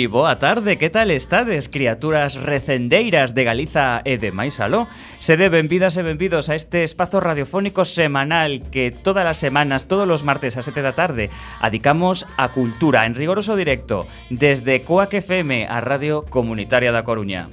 Moi boa tarde, que tal estades, criaturas recendeiras de Galiza e de máis aló? Sede benvidas e benvidos a este espazo radiofónico semanal que todas as semanas, todos os martes a 7 da tarde, adicamos a cultura en rigoroso directo desde Coac FM, a Radio Comunitaria da Coruña.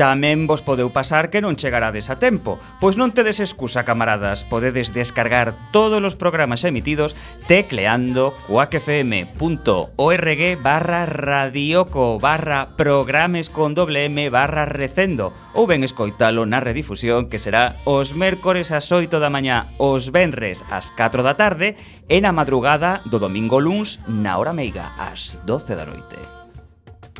Tamén vos podeu pasar que non chegarades a tempo. Pois non tedes excusa, camaradas. Podedes descargar todos os programas emitidos tecleando cuacfm.org barra radioco barra programes con doble M barra recendo ou ben escoitalo na redifusión que será os mércores ás 8 da mañá, os venres ás 4 da tarde e na madrugada do domingo luns na hora meiga ás 12 da noite.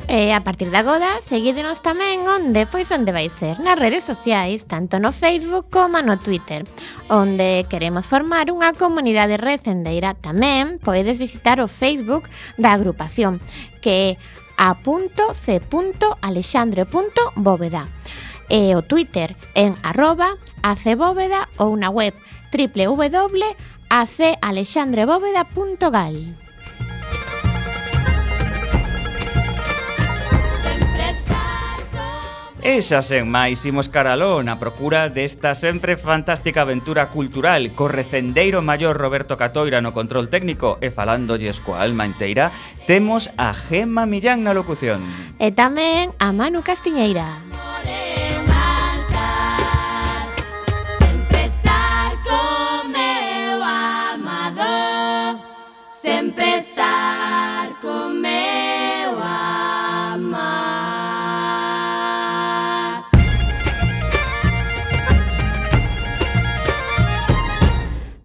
E a partir de agora, seguídenos tamén onde, pois onde vai ser, nas redes sociais, tanto no Facebook como no Twitter, onde queremos formar unha comunidade recendeira. Tamén podedes visitar o Facebook da agrupación, que é a.c.alexandre.bóveda e o Twitter en arroba acbóveda ou na web www.acalexandrebóveda.gal. E xa sen máis imos caralón a procura desta sempre fantástica aventura cultural co recendeiro maior Roberto Catoira no control técnico e falándolles coa alma inteira temos a Gema Millán na locución. E tamén a Manu Castiñeira. Sempre estar con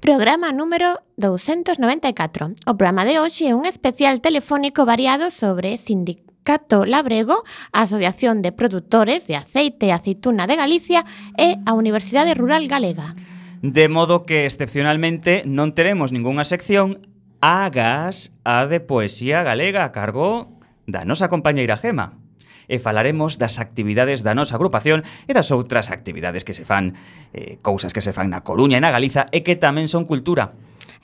Programa número 294. O programa de hoxe é un especial telefónico variado sobre Sindicato Labrego, a Asociación de Produtores de Aceite e Aceituna de Galicia e a Universidade Rural Galega. De modo que excepcionalmente non teremos ningunha sección agas a de poesía galega a cargo da nosa compañeira Gema e falaremos das actividades da nosa agrupación e das outras actividades que se fan, eh, cousas que se fan na Coruña e na Galiza e que tamén son cultura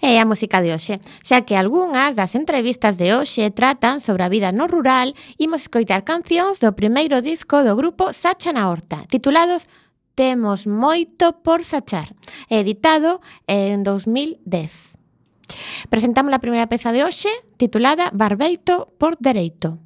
E a música de hoxe, xa que algunhas das entrevistas de hoxe tratan sobre a vida no rural, imos escoitar cancións do primeiro disco do grupo Sacha na Horta, titulados Temos moito por sachar, editado en 2010. Presentamos a primeira peza de hoxe, titulada Barbeito por Dereito.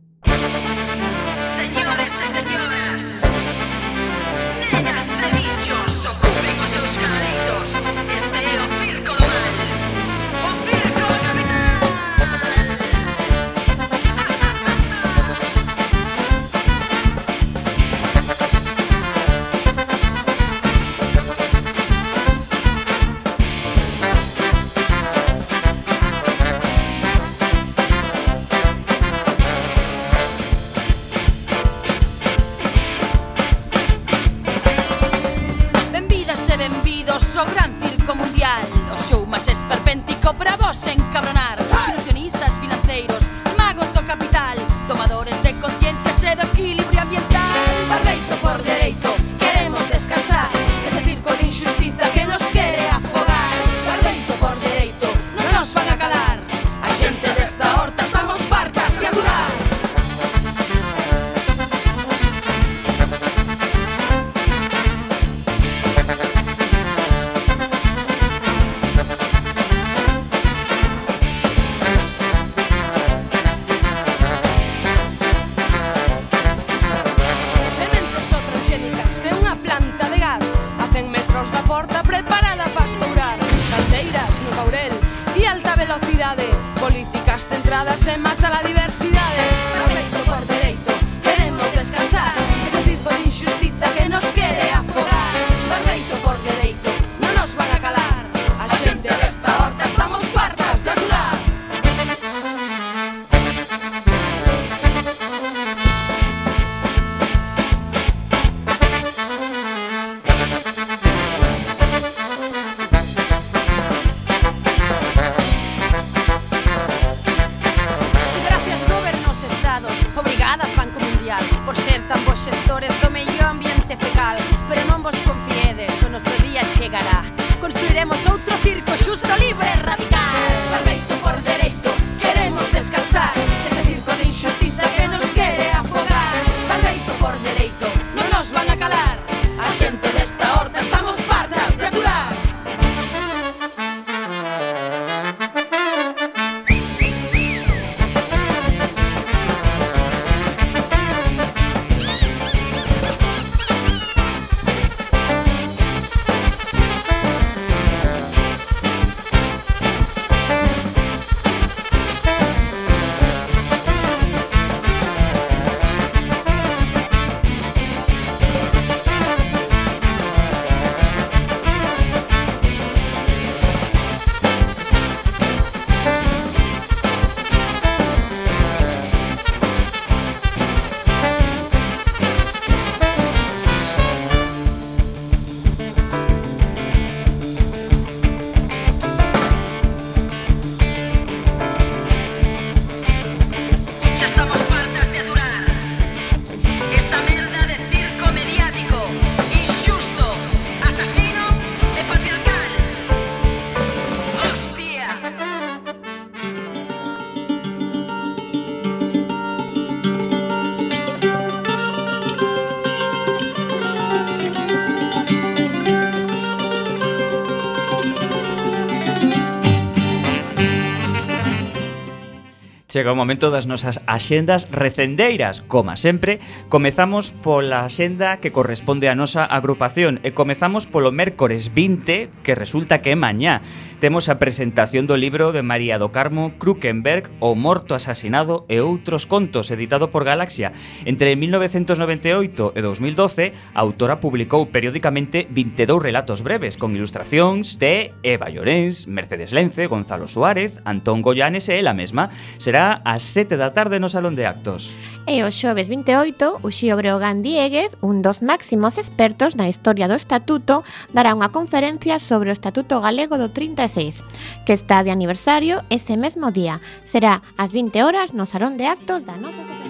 Chega o momento das nosas axendas recendeiras. Como sempre, comezamos pola axenda que corresponde á nosa agrupación e comezamos polo mércores 20, que resulta que é mañá. Temos a presentación do libro de María do Carmo, Krukenberg, O Morto Asasinado e outros contos, editado por Galaxia. Entre 1998 e 2012, a autora publicou periódicamente 22 relatos breves con ilustracións de Eva Llorens, Mercedes Lence, Gonzalo Suárez, Antón Goyanes e ela mesma. Será ás 7 da tarde no Salón de Actos. E o xoves 28, o Xío Breogán Dieguez, un dos máximos expertos na historia do Estatuto, dará unha conferencia sobre o Estatuto Galego do 36, que está de aniversario ese mesmo día. Será ás 20 horas no Salón de Actos da nosa Secretaría.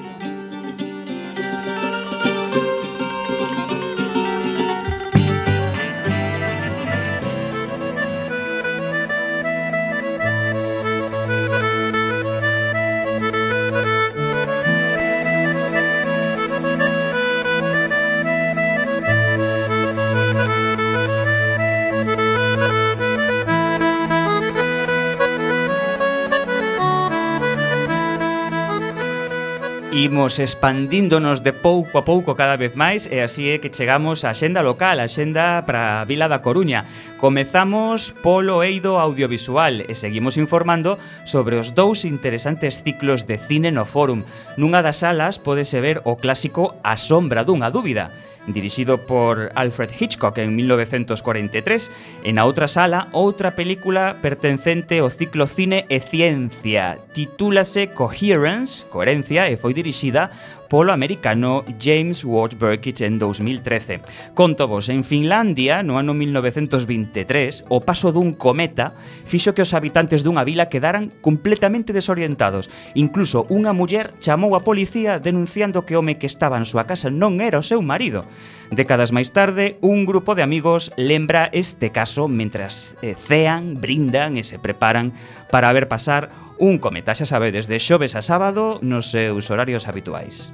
imos expandíndonos de pouco a pouco cada vez máis e así é que chegamos á xenda local, a xenda para a Vila da Coruña. Comezamos polo eido audiovisual e seguimos informando sobre os dous interesantes ciclos de cine no Fórum. Nunha das salas pódese ver o clásico A sombra dunha dúbida dirixido por Alfred Hitchcock en 1943. En a outra sala, outra película pertencente ao ciclo Cine e Ciencia. Titúlase Coherence, Coherencia, e foi dirixida polo americano James Ward Burkitts en 2013. Conto vos, en Finlandia, no ano 1923, o paso dun cometa fixo que os habitantes dunha vila quedaran completamente desorientados. Incluso unha muller chamou a policía denunciando que o home que estaba en súa casa non era o seu marido. Décadas máis tarde, un grupo de amigos lembra este caso mentras eh, cean, brindan e se preparan para ver pasar Un cometa, xa sabedes, de xoves a sábado nos seus horarios habituais.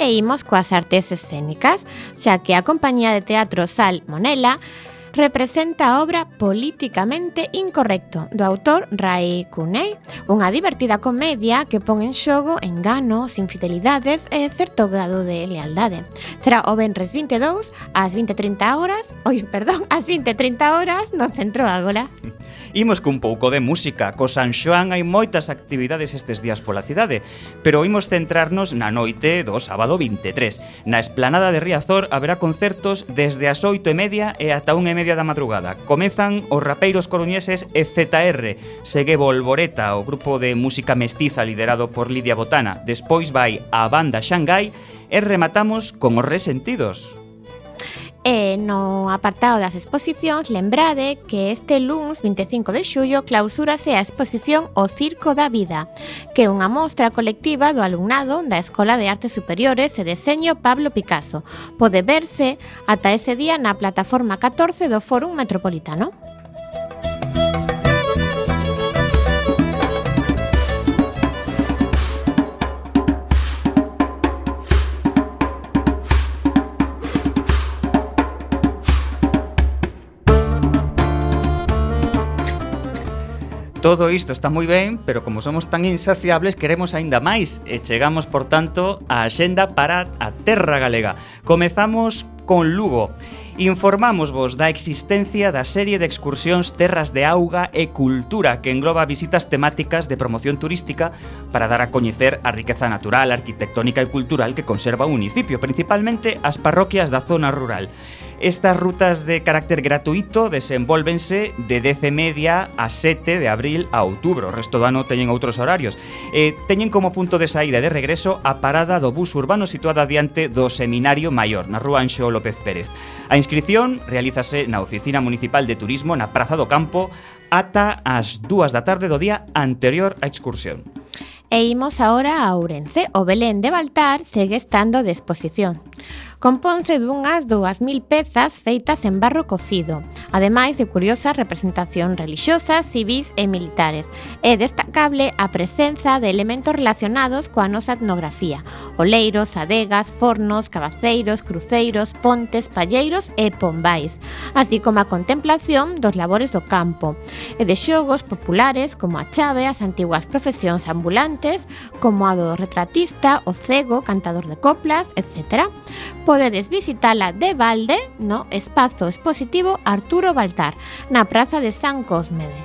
E imos coas artes escénicas, xa que a compañía de teatro Sal Monela representa a obra Políticamente Incorrecto do autor Ray Cuney, unha divertida comedia que pon en xogo enganos, infidelidades e certo grado de lealdade. Será o Benres 22 ás 20:30 horas, oi, perdón, ás 20:30 horas no Centro Ágora. Imos cun pouco de música, co San Xoán hai moitas actividades estes días pola cidade, pero imos centrarnos na noite do sábado 23. Na esplanada de Riazor haberá concertos desde as 8 e media e ata 1 e media media da madrugada. Comezan os rapeiros coruñeses EZR. Segue Volvoreta, o grupo de música mestiza liderado por Lidia Botana. Despois vai a banda Xangai e rematamos con os resentidos. E no apartado das exposicións, lembrade que este luns 25 de xullo clausúrase a exposición O Circo da Vida, que é unha mostra colectiva do alumnado da Escola de Artes Superiores e Deseño Pablo Picasso. Pode verse ata ese día na plataforma 14 do Fórum Metropolitano. Todo isto está moi ben, pero como somos tan insaciables, queremos aínda máis e chegamos, por tanto, á xenda para a terra galega. Comezamos con Lugo. Informámosvos da existencia da serie de excursións Terras de Auga e Cultura que engloba visitas temáticas de promoción turística para dar a coñecer a riqueza natural, arquitectónica e cultural que conserva o municipio, principalmente as parroquias da zona rural. Estas rutas de carácter gratuito desenvolvense de 10 e media a 7 de abril a outubro. O resto do ano teñen outros horarios. E teñen como punto de saída e de regreso a parada do bus urbano situada diante do Seminario Maior, na rúa Anxo López Pérez. A inscripción realízase na Oficina Municipal de Turismo na Praza do Campo ata as 2 da tarde do día anterior á excursión. E imos agora a Ourense. O Belén de Baltar segue estando de exposición. Componse dunhas 2.000 pezas feitas en barro cocido, ademais de curiosas representacións religiosas, civis e militares. É destacable a presenza de elementos relacionados coa nosa etnografía, oleiros, adegas, fornos, cabaceiros, cruceiros, pontes, palleiros e pombais, así como a contemplación dos labores do campo, e de xogos populares como a chave, as antiguas profesións ambulantes, como a do retratista, o cego, cantador de coplas, etc. Por podedes visitala de balde no Espazo Expositivo Arturo Baltar, na Praza de San Cosmede,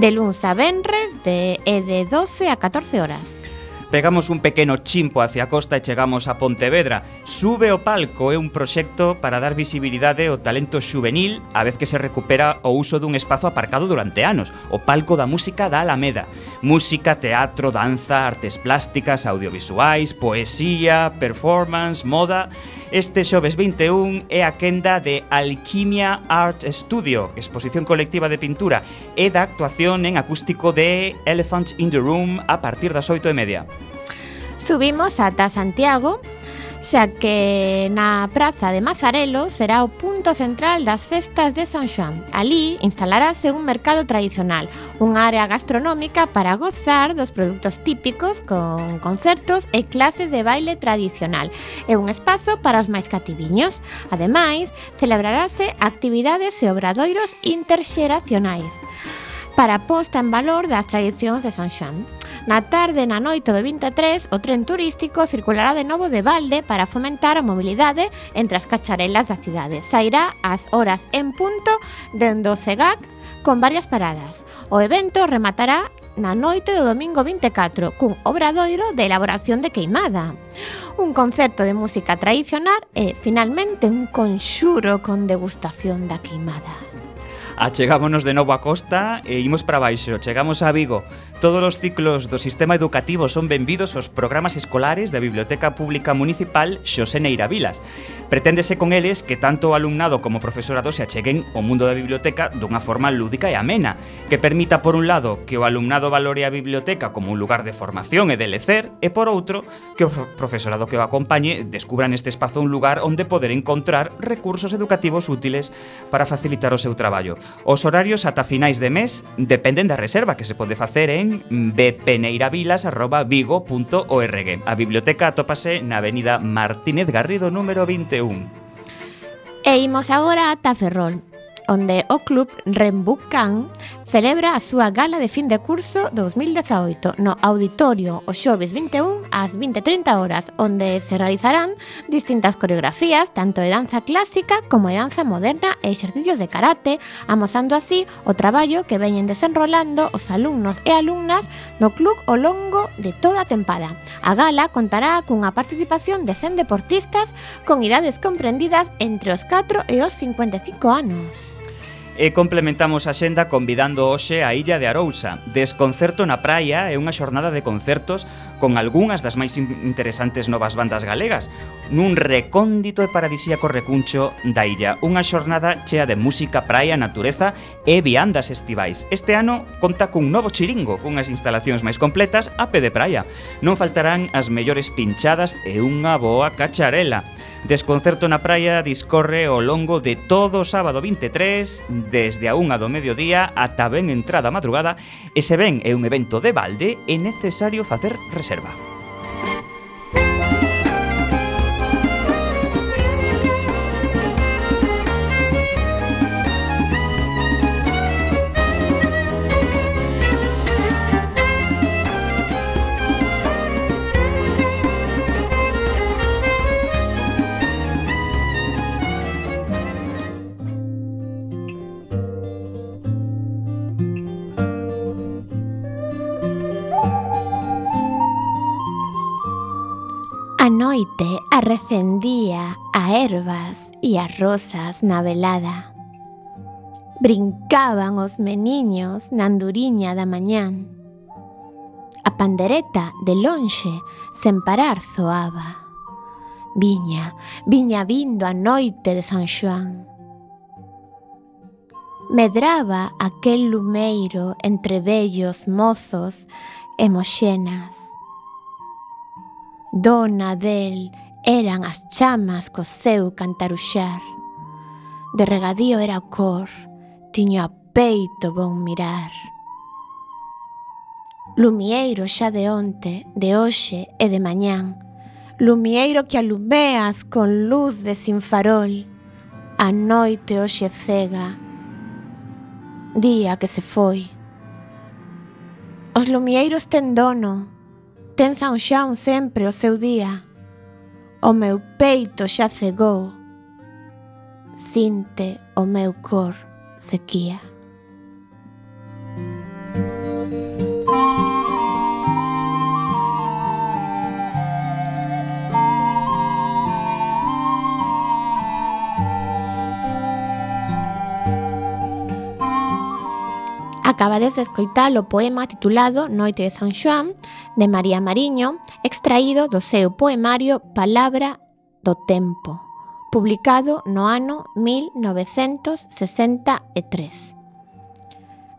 de luns a venres de, e de 12 a 14 horas. Pegamos un pequeno chimpo hacia a costa e chegamos a Pontevedra. Sube o palco é un proxecto para dar visibilidade ao talento xuvenil a vez que se recupera o uso dun espazo aparcado durante anos, o palco da música da Alameda. Música, teatro, danza, artes plásticas, audiovisuais, poesía, performance, moda Este xoves 21 é a quenda de Alquimia Art Studio, exposición colectiva de pintura, e da actuación en acústico de Elephants in the Room a partir das 8 e media. Subimos ata Santiago xa que na Praza de Mazarelo será o punto central das festas de San Xoán. Alí instalarase un mercado tradicional, un área gastronómica para gozar dos produtos típicos con concertos e clases de baile tradicional e un espazo para os máis cativiños. Ademais, celebrarase actividades e obradoiros interxeracionais para a posta en valor das tradicións de San Xoán. Na tarde na noite do 23, o tren turístico circulará de novo de balde para fomentar a mobilidade entre as cacharelas da cidade. Sairá ás horas en punto dende o CEGAC con varias paradas. O evento rematará na noite do domingo 24 cun obradoiro de elaboración de queimada, un concerto de música tradicional e, finalmente, un conxuro con degustación da queimada achegámonos de novo á costa e imos para baixo. Chegamos a Vigo Todos os ciclos do sistema educativo son benvidos aos programas escolares da Biblioteca Pública Municipal Xosé Neira Vilas. Preténdese con eles que tanto o alumnado como o profesorado se acheguen ao mundo da biblioteca dunha forma lúdica e amena, que permita, por un lado, que o alumnado valore a biblioteca como un lugar de formación e de lecer, e por outro, que o profesorado que o acompañe descubra neste espazo un lugar onde poder encontrar recursos educativos útiles para facilitar o seu traballo. Os horarios ata finais de mes dependen da reserva que se pode facer en bpneiravilas.vigo.org. bpeneiravilas.vigo.org. A biblioteca atópase na Avenida Martínez Garrido número 21. E imos agora ata Ferrol, onde o club Rembucán celebra a súa gala de fin de curso 2018 no auditorio o xoves 21 ás 20:30 horas, onde se realizarán distintas coreografías, tanto de danza clásica como de danza moderna e exercicios de karate, amosando así o traballo que veñen desenrolando os alumnos e alumnas no club ao longo de toda a tempada. A gala contará cunha participación de 100 deportistas con idades comprendidas entre os 4 e os 55 anos. E complementamos a xenda convidando hoxe a Illa de Arousa. Desconcerto na praia é unha xornada de concertos con algunhas das máis interesantes novas bandas galegas, nun recóndito e paradisíaco recuncho da illa. Unha xornada chea de música, praia, natureza e viandas estivais. Este ano conta cun novo chiringo, cunhas instalacións máis completas a pé de praia. Non faltarán as mellores pinchadas e unha boa cacharela. Desconcerto na praia discorre ao longo de todo o sábado 23, desde a unha do mediodía ata ben entrada a madrugada, e se ben é un evento de balde, é necesario facer reservas reserva. Arrecendía a ervas e as rosas na velada. Brincaban os meniños na anduriña da mañán. A pandereta de lonxe sen parar zoaba. Viña, viña vindo a noite de San Xoán. Medraba aquel lumeiro entre vellos mozos e moxenas dona del Eran as chamas co seu cantaruxar. De regadío era o cor, tiño a peito bon mirar. Lumieiro xa de onte, de hoxe e de mañán, Lumieiro que alumeas con luz de sin farol, A noite hoxe cega, día que se foi. Os lumieiros ten dono, tensan xa un sempre o seu día, O meu peito xa cegou. Sinte o meu cor sequía. Acabades de escoitar o poema titulado Noite de San Xoán, de María Mariño, extraído do seu poemario Palabra do Tempo, publicado no ano 1963.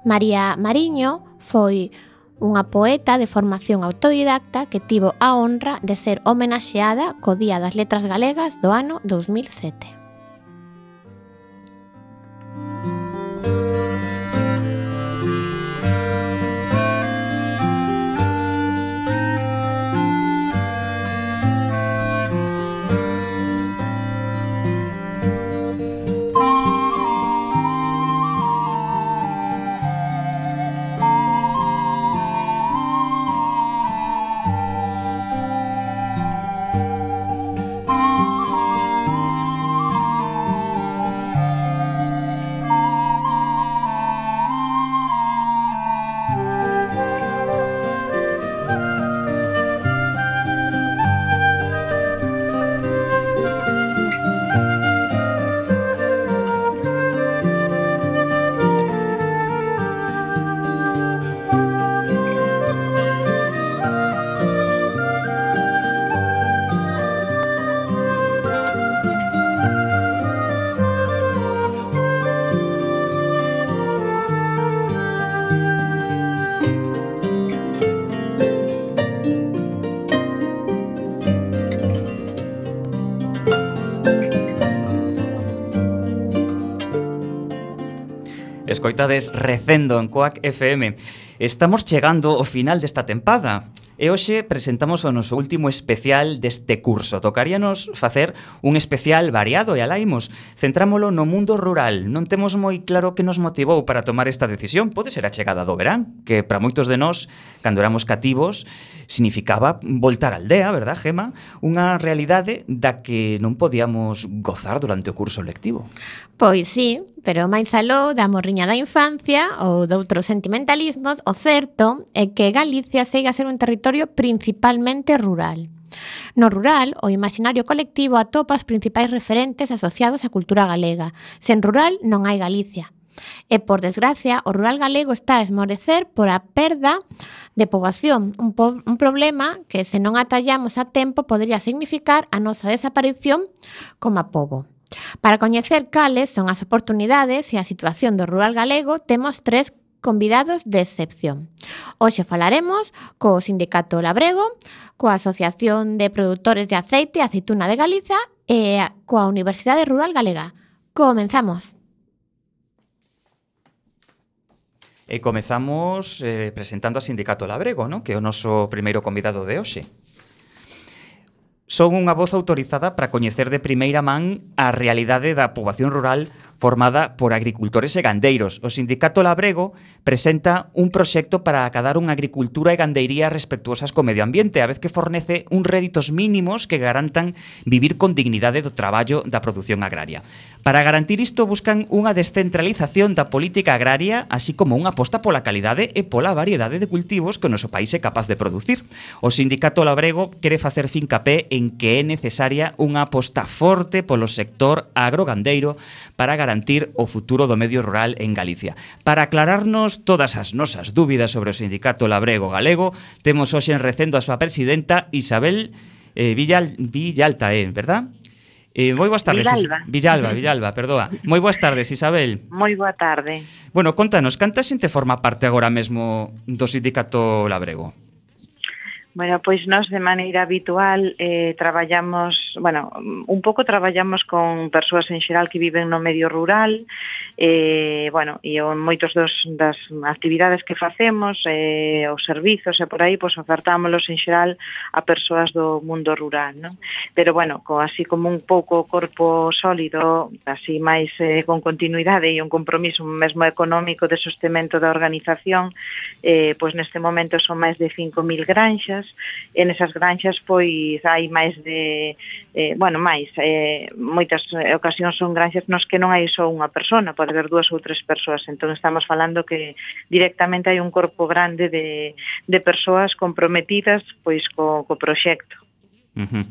María Mariño foi unha poeta de formación autodidacta que tivo a honra de ser homenaxeada co Día das Letras Galegas do ano 2007. escoitades recendo en Coac FM. Estamos chegando ao final desta tempada. E hoxe presentamos o noso último especial deste curso. Tocaríanos facer un especial variado e alaimos. Centrámolo no mundo rural. Non temos moi claro que nos motivou para tomar esta decisión. Pode ser a chegada do verán, que para moitos de nós, cando éramos cativos, significaba voltar á aldea, verdad, Gema? Unha realidade da que non podíamos gozar durante o curso lectivo. Pois sí, pero máis aló da morriña da infancia ou doutros sentimentalismos, o certo é que Galicia segue a ser un territorio territorio principalmente rural. No rural, o imaginario colectivo atopa os principais referentes asociados á cultura galega. Sen rural non hai Galicia. E, por desgracia, o rural galego está a esmorecer por a perda de poboación, un, po un problema que, se non atallamos a tempo, podría significar a nosa desaparición como a pobo. Para coñecer cales son as oportunidades e a situación do rural galego, temos tres convidados de excepción. Hoxe falaremos co Sindicato Labrego, coa Asociación de Produtores de Aceite e Aceituna de Galiza e coa Universidade Rural Galega. Comenzamos. E comezamos eh, presentando a Sindicato Labrego, no? que é o noso primeiro convidado de hoxe. Son unha voz autorizada para coñecer de primeira man a realidade da poboación rural formada por agricultores e gandeiros. O Sindicato Labrego presenta un proxecto para acadar unha agricultura e gandeiría respectuosas co medio ambiente, a vez que fornece uns réditos mínimos que garantan vivir con dignidade do traballo da produción agraria. Para garantir isto buscan unha descentralización da política agraria, así como unha aposta pola calidade e pola variedade de cultivos que o noso país é capaz de producir. O sindicato labrego quere facer fincapé en que é necesaria unha aposta forte polo sector agrogandeiro para garantir o futuro do medio rural en Galicia. Para aclararnos todas as nosas dúbidas sobre o sindicato labrego galego, temos hoxe en recendo a súa presidenta Isabel eh, Villal, Villalta, eh, verdad? Eh, moi boas tardes. Villalba. Villalba, Villalba, perdoa. Moi boas tardes, Isabel. Moi boa tarde. Bueno, contanos, canta xente forma parte agora mesmo do sindicato labrego? Bueno, pois nós de maneira habitual eh, traballamos, bueno, un pouco traballamos con persoas en xeral que viven no medio rural, eh, bueno, e en moitos dos, das actividades que facemos, eh, os servizos e por aí, pois ofertámoslos en xeral a persoas do mundo rural, non? Pero bueno, co, así como un pouco corpo sólido, así máis eh, con continuidade e un compromiso mesmo económico de sostemento da organización, eh, pois neste momento son máis de 5.000 granxas, granxas e nesas granxas pois hai máis de eh, bueno, máis eh, moitas ocasións son granxas nos que non hai só unha persona, pode haber dúas ou tres persoas entón estamos falando que directamente hai un corpo grande de, de persoas comprometidas pois co, co proxecto Uh -huh.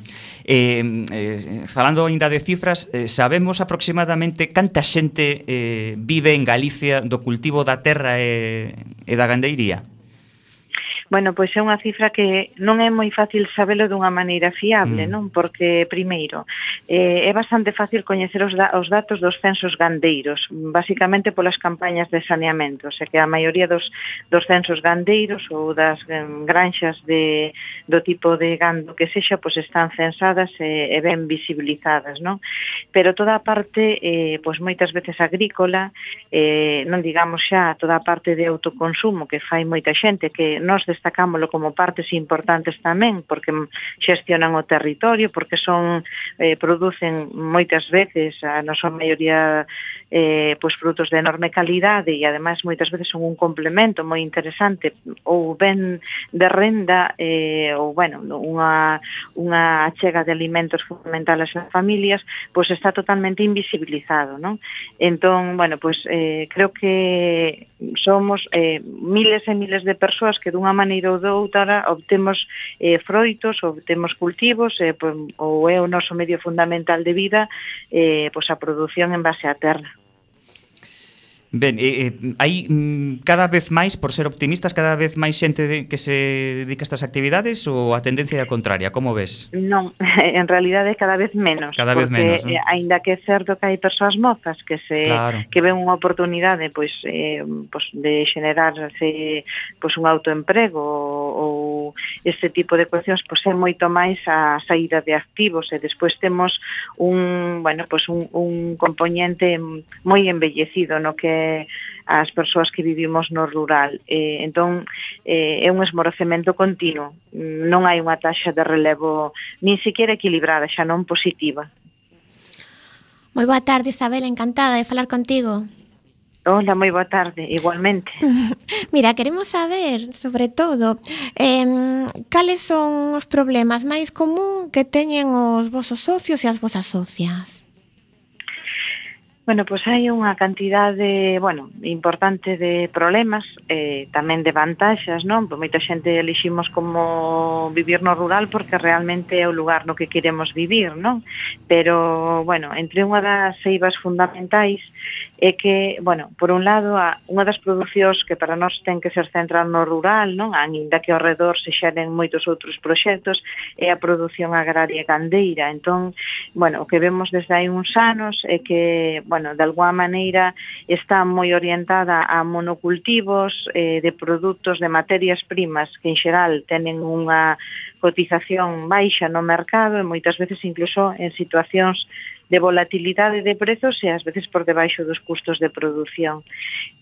eh, eh, falando ainda de cifras, eh, sabemos aproximadamente canta xente eh, vive en Galicia do cultivo da terra e, e da gandeiría? Bueno, pois é unha cifra que non é moi fácil sabelo dunha maneira fiable, mm. non? Porque, primeiro, eh, é bastante fácil coñecer os, da, os datos dos censos gandeiros, basicamente polas campañas de saneamento, se que a maioría dos, dos censos gandeiros ou das eh, granxas de, do tipo de gando que sexa, pois están censadas e, e ben visibilizadas, non? Pero toda a parte, eh, pois moitas veces agrícola, eh, non digamos xa toda a parte de autoconsumo que fai moita xente, que nós destacámoslo como partes importantes tamén, porque xestionan o territorio, porque son eh, producen moitas veces, a nosa maioría eh, pois frutos de enorme calidade e ademais moitas veces son un complemento moi interesante ou ben de renda eh, ou bueno, unha, unha achega de alimentos fundamentales ás familias, pois está totalmente invisibilizado, non? Entón, bueno, pois eh, creo que somos eh, miles e miles de persoas que dunha maneira maneira ou doutra obtemos eh, froitos, obtemos cultivos, eh, ou é o noso medio fundamental de vida, eh, pois a produción en base á terra. Ben, eh, eh hai mm, cada vez máis, por ser optimistas, cada vez máis xente de, que se dedica a estas actividades ou a tendencia é a contraria? Como ves? Non, en realidad é cada vez menos. Cada vez menos, non? Eh? Ainda que é certo que hai persoas mozas que se claro. que ven unha oportunidade pois, eh, pois de xenerarse pois, un autoemprego ou este tipo de cuestións pois é moito máis a saída de activos e despois temos un, bueno, pois un, un componente moi embellecido no que as persoas que vivimos no rural. Eh, entón, eh, é un esmorecemento continuo. Non hai unha taxa de relevo nin siquiera equilibrada, xa non positiva. Moi boa tarde, Isabel, encantada de falar contigo. Hola, moi boa tarde, igualmente. Mira, queremos saber, sobre todo, eh, cales son os problemas máis común que teñen os vosos socios e as vosas socias? Bueno, pois hai unha cantidade, bueno, importante de problemas, eh, tamén de vantaxas, non? Pois moita xente eliximos como vivir no rural porque realmente é o lugar no que queremos vivir, non? Pero, bueno, entre unha das eivas fundamentais é que, bueno, por un lado, a, unha das producións que para nós ten que ser central no rural, non? Ainda que ao redor se xeren moitos outros proxectos, é a produción agraria gandeira. Entón, bueno, o que vemos desde hai uns anos é que, bueno, bueno, de alguma maneira está moi orientada a monocultivos eh, de produtos de materias primas que en xeral tenen unha cotización baixa no mercado e moitas veces incluso en situacións de volatilidade de prezos e ás veces por debaixo dos custos de produción.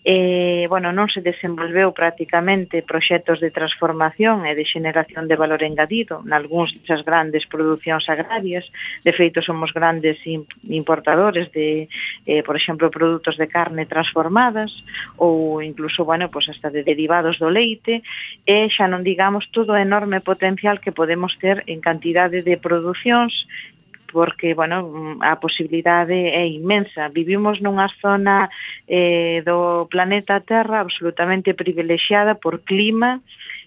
Eh, bueno, non se desenvolveu prácticamente proxectos de transformación e de xeneración de valor engadido nalgúns desas grandes producións agrarias. De feito, somos grandes importadores de, eh, por exemplo, produtos de carne transformadas ou incluso, bueno, pues hasta de derivados do leite e xa non digamos todo o enorme potencial que podemos ter en cantidade de producións porque, bueno, a posibilidade é inmensa. Vivimos nunha zona eh, do planeta Terra absolutamente privilexiada por clima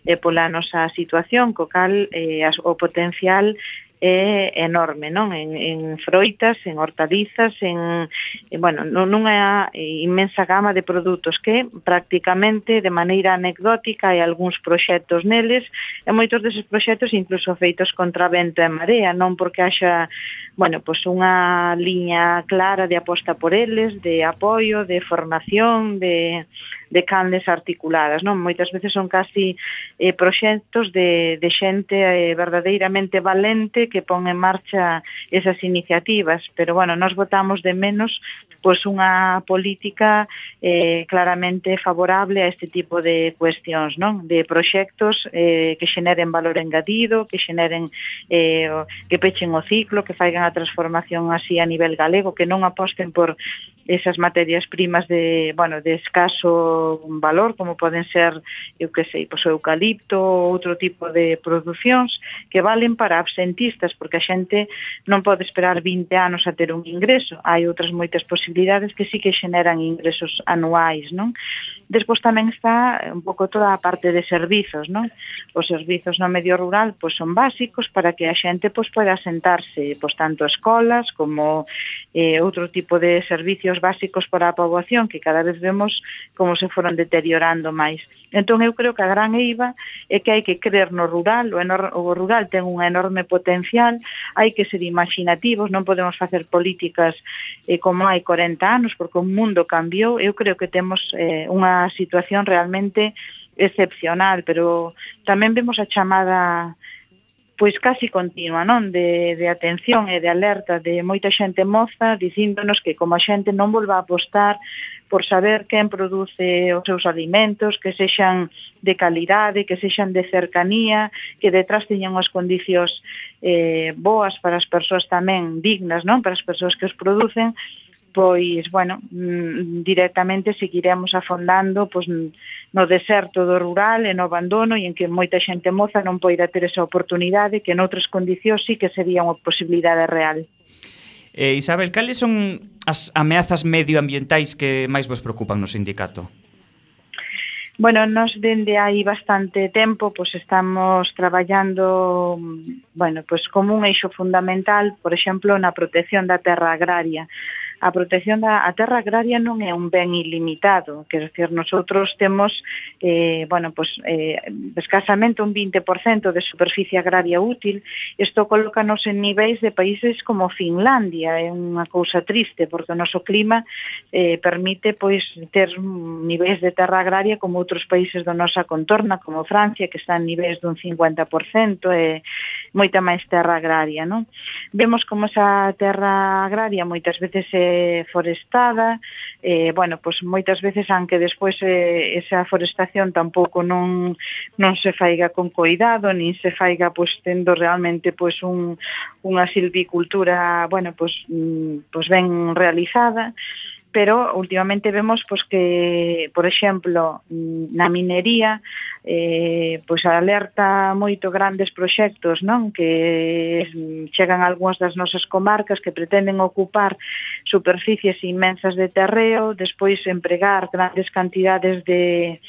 e eh, pola nosa situación, co cal eh, as, o potencial é enorme, non? En, en froitas, en hortalizas, en, en bueno, nunha inmensa gama de produtos que prácticamente de maneira anecdótica hai algúns proxectos neles e moitos deses proxectos incluso feitos contra vento e marea, non porque haxa, bueno, pois unha liña clara de aposta por eles, de apoio, de formación, de de canles articuladas, non? Moitas veces son casi eh, proxectos de, de xente eh, verdadeiramente valente que pon en marcha esas iniciativas, pero bueno, nos votamos de menos pois unha política eh, claramente favorable a este tipo de cuestións, non? De proxectos eh, que xeneren valor engadido, que xeneren eh, que pechen o ciclo, que faigan a transformación así a nivel galego, que non aposten por esas materias primas de, bueno, de escaso valor, como poden ser, eu que sei, pois o eucalipto ou outro tipo de producións que valen para absentistas, porque a xente non pode esperar 20 anos a ter un ingreso. Hai outras moitas posibilidades que sí que xeneran ingresos anuais, non? Despois tamén está un pouco toda a parte de servizos, non? Os servizos no medio rural pois son básicos para que a xente pois poida sentarse, pois tanto escolas como eh, outro tipo de servicios básicos para a poboación que cada vez vemos como se foron deteriorando máis. Entón eu creo que a gran eiva é que hai que creer no rural, o, enor o rural ten un enorme potencial, hai que ser imaginativos, non podemos facer políticas eh, como hai 40 anos, porque o mundo cambiou, eu creo que temos eh, unha situación realmente excepcional, pero tamén vemos a chamada pois casi continua, non? De, de atención e de alerta de moita xente moza dicíndonos que como a xente non volva a apostar por saber quen produce os seus alimentos, que sexan de calidade, que sexan de cercanía, que detrás teñan as condicións eh, boas para as persoas tamén dignas, non? Para as persoas que os producen, pois, bueno, mm, directamente seguiremos afondando pois, no deserto do rural e no abandono e en que moita xente moza non poida ter esa oportunidade que noutras condicións sí que sería unha posibilidade real. Eh, Isabel, cales son as ameazas medioambientais que máis vos preocupan no sindicato? Bueno, nos dende hai bastante tempo pois estamos traballando bueno, pois como un eixo fundamental, por exemplo, na protección da terra agraria a protección da a terra agraria non é un ben ilimitado, quer dizer, nosotros temos eh, bueno, pues, eh, escasamente un 20% de superficie agraria útil, isto colócanos en niveis de países como Finlandia, é unha cousa triste, porque o noso clima eh, permite pois ter niveis de terra agraria como outros países do nosa contorna, como Francia, que está en niveis dun 50%, e moita máis terra agraria, non? Vemos como esa terra agraria moitas veces é Eh, forestada, eh, bueno, pois moitas veces aunque despois eh, esa forestación tampouco non, non se faiga con coidado, nin se faiga pois tendo realmente pois un, unha silvicultura, bueno, pois, pois ben realizada, pero últimamente vemos pois, que, por exemplo, na minería eh, pois alerta moito grandes proxectos non? Que chegan algunhas das nosas comarcas que pretenden ocupar superficies inmensas de terreo, despois empregar grandes cantidades de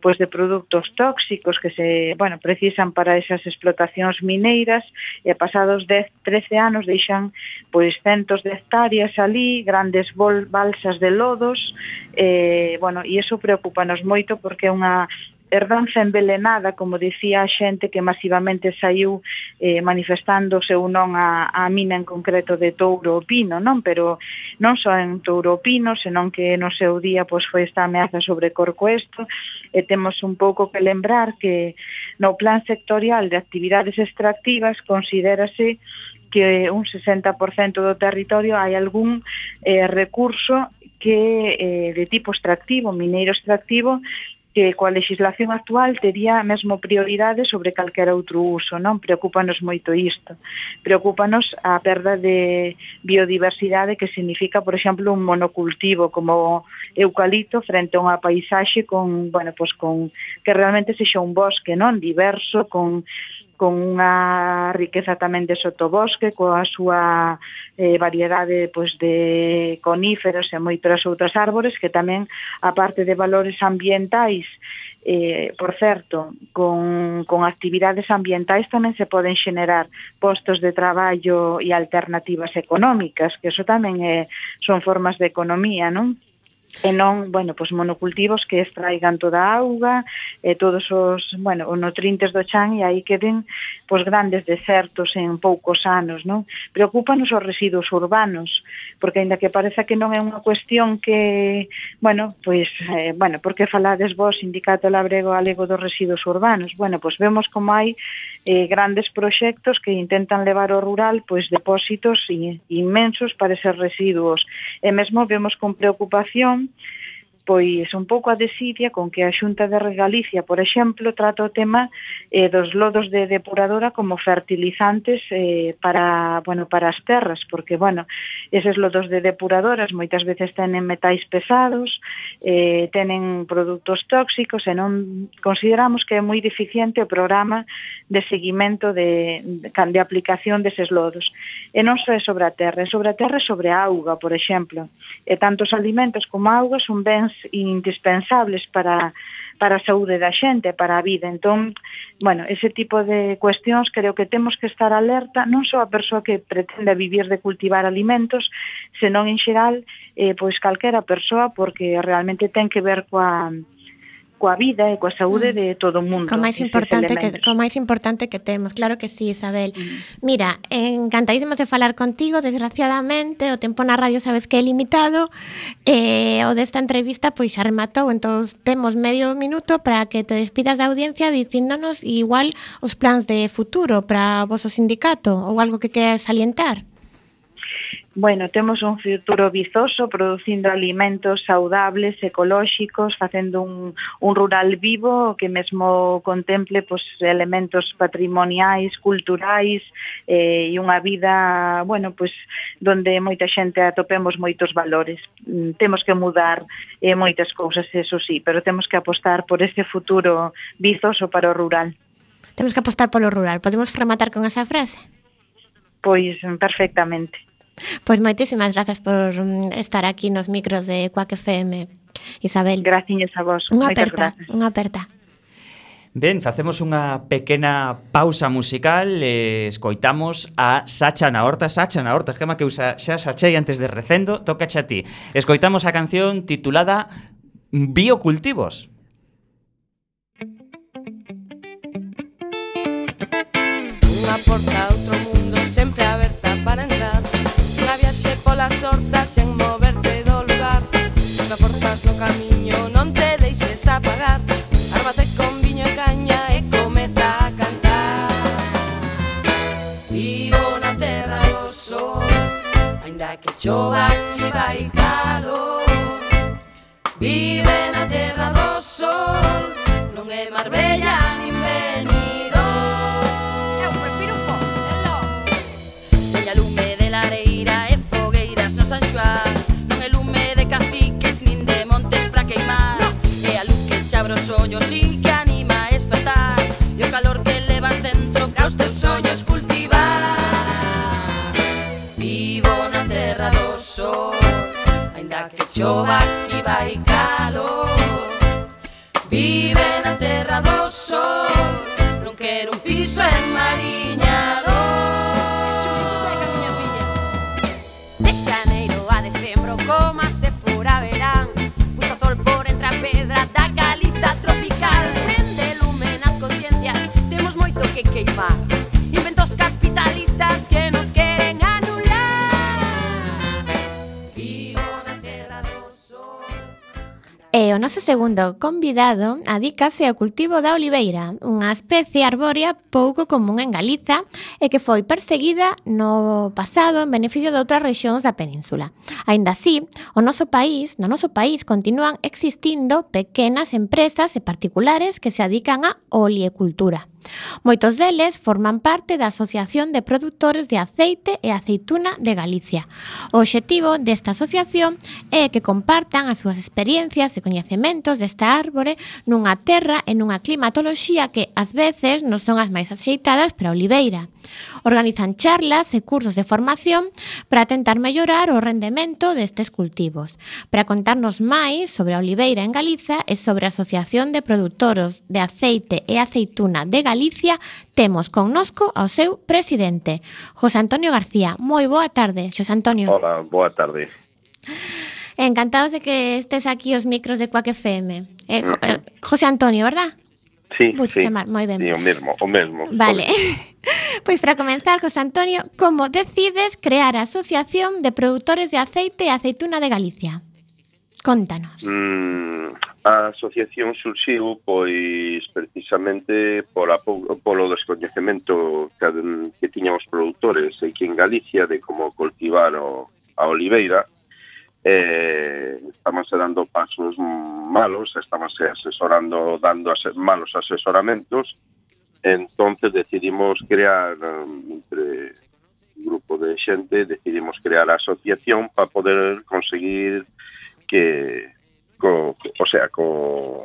pois de produtos tóxicos que se, bueno, precisan para esas explotacións mineiras e pasados 10, 13 anos deixan pois centos de hectáreas ali, grandes bol, balsas de lodos, eh, bueno, e iso preocupanos moito porque é unha herdanza envelenada, como dicía a xente que masivamente saiu eh, manifestándose ou non a, a mina en concreto de Touro Pino, non? Pero non só en Touro Pino, senón que no seu día pois foi esta ameaza sobre Corcoesto, e temos un pouco que lembrar que no plan sectorial de actividades extractivas considérase que un 60% do territorio hai algún eh, recurso que eh, de tipo extractivo, mineiro extractivo, que coa legislación actual tería mesmo prioridade sobre calquera outro uso, non? Preocúpanos moito isto. Preocúpanos a perda de biodiversidade que significa, por exemplo, un monocultivo como eucalipto frente a unha paisaxe con, bueno, pois con que realmente sexa un bosque, non? Diverso, con con unha riqueza tamén de sotobosque, coa súa eh, variedade pois, de coníferos e moitas outras árbores, que tamén, a parte de valores ambientais, eh, por certo, con, con actividades ambientais tamén se poden xenerar postos de traballo e alternativas económicas, que eso tamén é, son formas de economía, non? e non, bueno, pois monocultivos que extraigan toda a auga e todos os, bueno, os nutrientes do chan e aí queden pois grandes desertos en poucos anos, non? Preocúpanos os residuos urbanos, porque aínda que pareza que non é unha cuestión que, bueno, pois eh, bueno, porque falades vos Sindicato Labrego Galego dos Residuos Urbanos. Bueno, pois vemos como hai eh, grandes proxectos que intentan levar ao rural pois depósitos in, inmensos para eses residuos. E mesmo vemos con preocupación pois un pouco a desidia con que a Xunta de Galicia, por exemplo, trata o tema eh, dos lodos de depuradora como fertilizantes eh, para, bueno, para as terras, porque, bueno, eses lodos de depuradoras moitas veces tenen metais pesados, eh, tenen produtos tóxicos e non consideramos que é moi deficiente o programa de seguimento de, de aplicación deses lodos. E non só é sobre a terra, é sobre a terra e sobre a auga, por exemplo. E tantos alimentos como a auga son bens indispensables para, para a saúde da xente, para a vida. Entón, bueno, ese tipo de cuestións creo que temos que estar alerta, non só a persoa que pretende vivir de cultivar alimentos, senón en xeral, eh, pois calquera persoa, porque realmente ten que ver coa, coa vida e coa saúde mm. de todo o mundo. Como máis importante que como máis importante que temos, claro que sí, Isabel. Mm. Mira, encantadísimos de falar contigo, desgraciadamente o tempo na radio sabes que é limitado, eh, o desta entrevista pois xa rematou, entón temos medio minuto para que te despidas da audiencia dicíndonos igual os plans de futuro para o vosso sindicato ou algo que queres salientar. Bueno, temos un futuro vizoso producindo alimentos saudables, ecolóxicos, facendo un, un rural vivo que mesmo contemple pues, elementos patrimoniais, culturais eh, e unha vida, bueno, pois, donde moita xente atopemos moitos valores. Mm, temos que mudar eh, moitas cousas, eso sí, pero temos que apostar por ese futuro vizoso para o rural. Temos que apostar polo rural. Podemos rematar con esa frase? Pois perfectamente. Pois moitísimas grazas por mm, estar aquí nos micros de Quack FM, Isabel. Graciñas a vos. Unha aperta, unha aperta. Ben, facemos unha pequena pausa musical e escoitamos a Sacha na Horta. Sacha na Horta, esquema que usa xa Sachei antes de recendo, toca a ti. Escoitamos a canción titulada Biocultivos. Unha porta, outro I. E o noso segundo convidado adícase ao cultivo da oliveira, unha especie arbórea pouco común en Galiza e que foi perseguida no pasado en beneficio de outras rexións da península. Aínda así, o noso país, no noso país continúan existindo pequenas empresas e particulares que se adican á oliecultura. Moitos deles forman parte da Asociación de Productores de Aceite e Aceituna de Galicia. O obxectivo desta asociación é que compartan as súas experiencias e coñecementos desta árbore nunha terra e nunha climatoloxía que, ás veces, non son as máis axeitadas para a oliveira organizan charlas e cursos de formación para tentar mellorar o rendemento destes cultivos. Para contarnos máis sobre a oliveira en Galiza e sobre a Asociación de Produtoros de Aceite e Aceituna de Galicia, temos connosco ao seu presidente, José Antonio García. Moi boa tarde, José Antonio. Hola, boa tarde. Encantados de que estés aquí os micros de Cuac FM. Eh, eh, José Antonio, ¿verdad? Sí, Vou sí, chamar, moi ben. Sí, o mesmo, o mesmo. Vale. pois para comenzar, José Antonio, como decides crear a Asociación de Produtores de Aceite e Aceituna de Galicia? Contanos. Mm, a asociación surxiu pois precisamente por a, polo descoñecemento que, que tiñan os produtores aquí en Galicia de como cultivar o, a oliveira. Eh, estamos dando pasos malos, estábanse asesorando, dando ase malos asesoramentos, entonces decidimos crear, um, entre un grupo de xente, decidimos crear a asociación para poder conseguir que, co, o sea, co,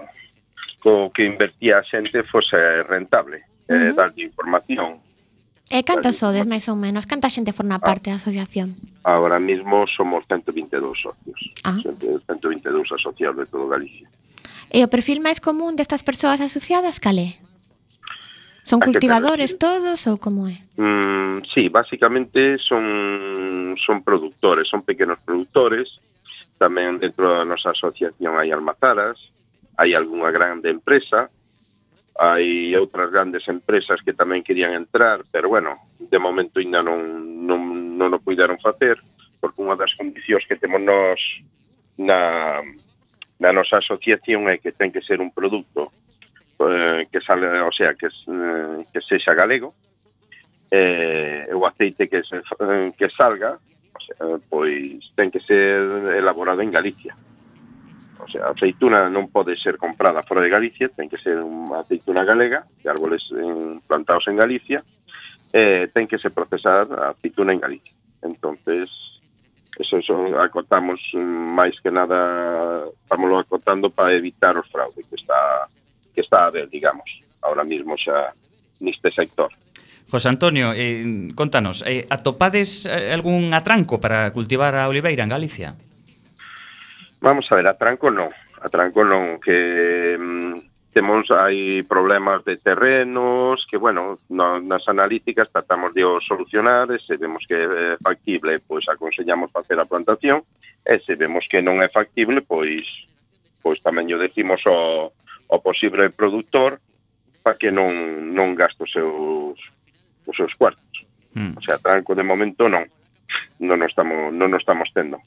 co que invertía a xente fose rentable, uh -huh. eh, darlle información, E cantos sodes, máis ou menos? Canta xente forma ah. parte da asociación? Agora mismo somos 122 socios. Ah. 122 asociados de todo Galicia. E o perfil máis común destas persoas asociadas, cal é? Son cultivadores todos ou como é? Mm, sí, básicamente son, son productores, son pequenos productores. Tamén dentro da nosa asociación hai almazaras, hai algunha grande empresa, hai outras grandes empresas que tamén querían entrar, pero bueno, de momento ainda non, non, non o puideron facer, porque unha das condicións que temos nós na, na nosa asociación é que ten que ser un produto eh, que sale, o sea, que, eh, que sexa galego, eh, o aceite que, se, eh, que salga, o sea, pois ten que ser elaborado en Galicia. O sea, a aceituna non pode ser comprada fora de Galicia, ten que ser unha aceituna galega, de árboles en, plantados en Galicia, eh, ten que se procesar a aceituna en Galicia. Entonces, eso, eso acotamos máis que nada, estámoslo acotando para evitar o fraude que está que está a ver, digamos, ahora mismo xa neste sector. José Antonio, eh, contanos, eh, atopades eh, algún atranco para cultivar a oliveira en Galicia? Vamos a ver, atranco non, atranco non, que mm, temos hai problemas de terrenos, que, bueno, no, nas analíticas tratamos de solucionar, e se vemos que é factible, pois aconsellamos facer a plantación, e se vemos que non é factible, pois pois tamén yo decimos ao, ao posible produtor para que non, non gaste os seus, os seus cuartos. Mm. O sea, tranco de momento non. Non o estamos, non o estamos tendo.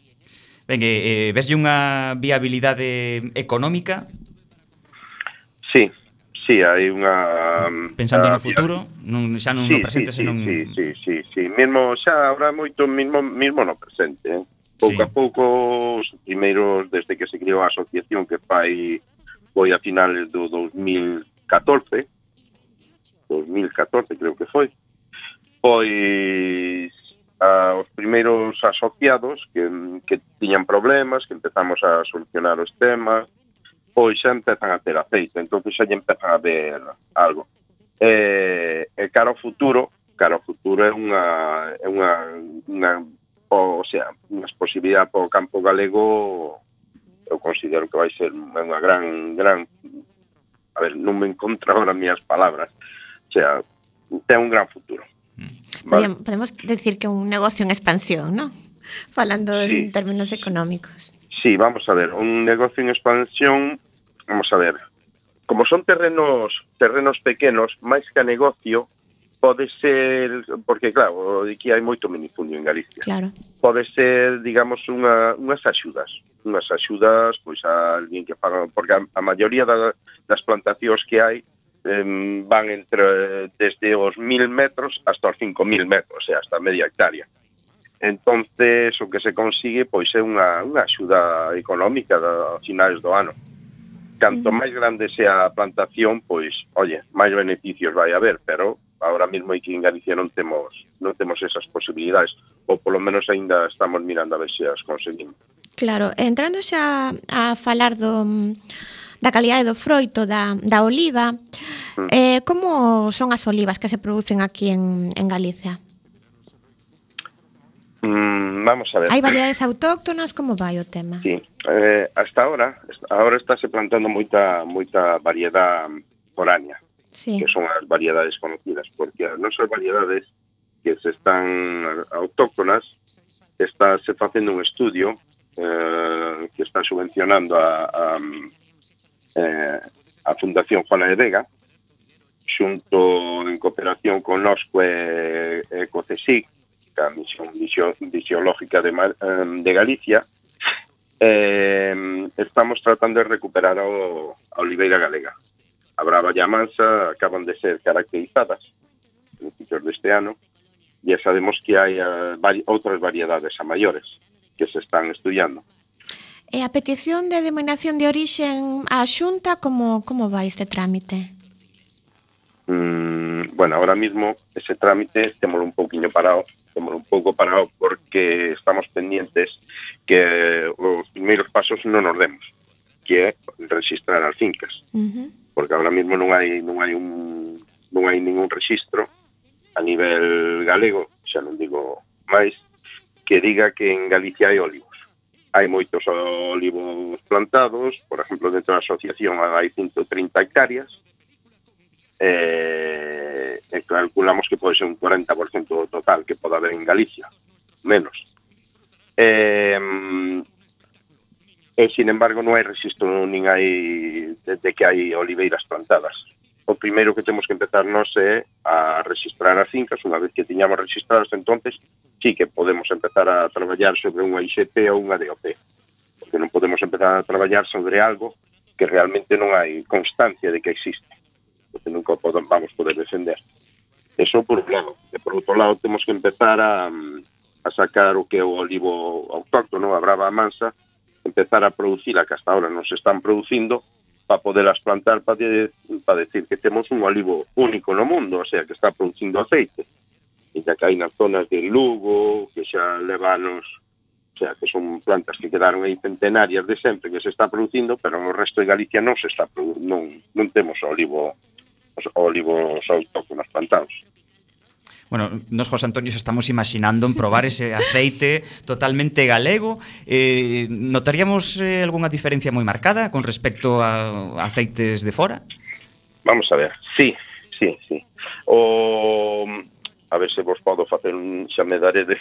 Ben, eh, eh, veslle unha viabilidade económica? Sí, sí, hai unha... Um, Pensando a, no futuro, non, xa non sí, no presente, sí, senón... Sí, sí, sí, sí, mesmo xa habrá moito, mismo, mismo no presente, eh? Pouco sí. a pouco, os primeiros, desde que se creou a asociación que fai foi a finales do 2014, 2014 creo que foi, pois a, os primeiros asociados que, que tiñan problemas, que empezamos a solucionar os temas, pois xa empezan a ter aceite, entón xa lle empezan a ver algo. E, e cara ao futuro, cara ao futuro é unha, é unha, unha o, o sea, unha posibilidade para o campo galego eu considero que vai ser unha gran, gran a ver, non me encontro agora as minhas palabras, o sea, ten un gran futuro. Vale. Podemos decir que un negocio en expansión, ¿no? Falando sí. en términos económicos. Sí, vamos a ver, un negocio en expansión, vamos a ver. Como son terrenos terrenos pequenos, máis que a negocio, pode ser, porque claro, aquí hai moito minifundio en Galicia. Claro. Pode ser, digamos, unha, unhas axudas. Unhas axudas, pois, a alguén que paga, porque a, a maioría da, das plantacións que hai van entre desde os 1000 metros hasta os 5000 metros, o sea, hasta media hectárea. Entonces, o que se consigue pois é unha, unha axuda económica a finales do ano. Canto máis grande sea a plantación, pois, oye, máis beneficios vai haber, pero ahora mismo aquí en Galicia non temos non temos esas posibilidades ou polo menos aínda estamos mirando a ver se as conseguimos. Claro, entrando xa a falar do da calidade do froito da, da oliva. Mm. Eh, como son as olivas que se producen aquí en, en Galicia? Mm, vamos a ver. Hai variedades autóctonas, como vai o tema? Sí, eh, hasta ahora, ahora estáse plantando moita moita variedade foránea, sí. que son as variedades conocidas, porque as nosas variedades que se están autóctonas, está se facendo un estudio eh, que está subvencionando a, a, eh, a Fundación Juana de Vega, xunto en cooperación con NOSCO e, e co CSIC, a Misión Visiológica de, Mar, de Galicia, eh, estamos tratando de recuperar o, a Oliveira Galega. A Brava e a Mansa acaban de ser caracterizadas no principios deste ano, e sabemos que hai uh, vari, outras variedades a maiores que se están estudiando. E a petición de denominación de orixen á Xunta, como, como vai este trámite? Mm, bueno, ahora mismo ese trámite temos un pouquiño parado, temos un pouco parado porque estamos pendientes que os primeiros pasos non nos demos, que é registrar as fincas. Uh -huh. Porque ahora mismo non hai non hai un non hai ningún registro a nivel galego, xa non digo máis, que diga que en Galicia hai óleo hai moitos olivos plantados, por exemplo, dentro da asociación hai 130 hectáreas, e, e calculamos que pode ser un 40% do total que pode haber en Galicia, menos. E, e sin embargo non hai registro nin hai de, de que hai oliveiras plantadas o primeiro que temos que empezar nos é a registrar as fincas, unha vez que tiñamos registradas entonces, sí que podemos empezar a traballar sobre unha IGP ou unha DOP, porque non podemos empezar a traballar sobre algo que realmente non hai constancia de que existe, porque nunca podan, vamos poder defender. Eso por un lado. E por outro lado, temos que empezar a, a sacar o que é o olivo autóctono, a brava mansa, empezar a producir a que hasta ahora non se están producindo, para poderlas plantar para, de, para decir que temos un olivo único no mundo, o sea, que está producindo aceite. E que hai nas zonas de Lugo, que xa levanos, o sea, que son plantas que quedaron aí centenarias de sempre que se está producindo, pero no resto de Galicia non se está non, non temos olivo os olivos autóctonos plantados bueno, nos José Antonio estamos imaginando en probar ese aceite totalmente galego. Eh, notaríamos eh, algunha diferencia moi marcada con respecto a aceites de fora? Vamos a ver, sí, sí, sí. O a ver se vos podo facer un xa me daré de,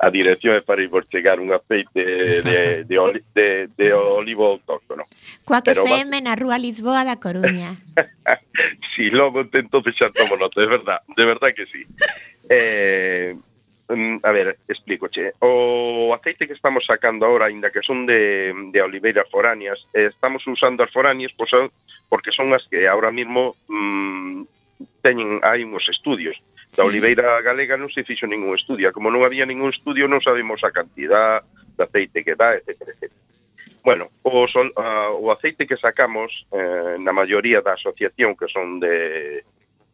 a dirección e para vos chegar un aceite de, de, oli, de, de olivo autóctono. Coa que Pero, na Rúa Lisboa da Coruña. si logo entonces xa tomo nota, de verdad, de verdad que sí. Eh, mm, a ver, explícoche. O aceite que estamos sacando agora, ainda que son de, de oliveiras foráneas, eh, estamos usando as foráneas pois, porque son as que agora mismo mmm, teñen hai uns estudios Da oliveira galega non se fixo ningún estudio. Como non había ningún estudio, non sabemos a cantidad de aceite que dá, etc. etc. Bueno, o, sol, uh, o aceite que sacamos eh, na maioría da asociación que son de,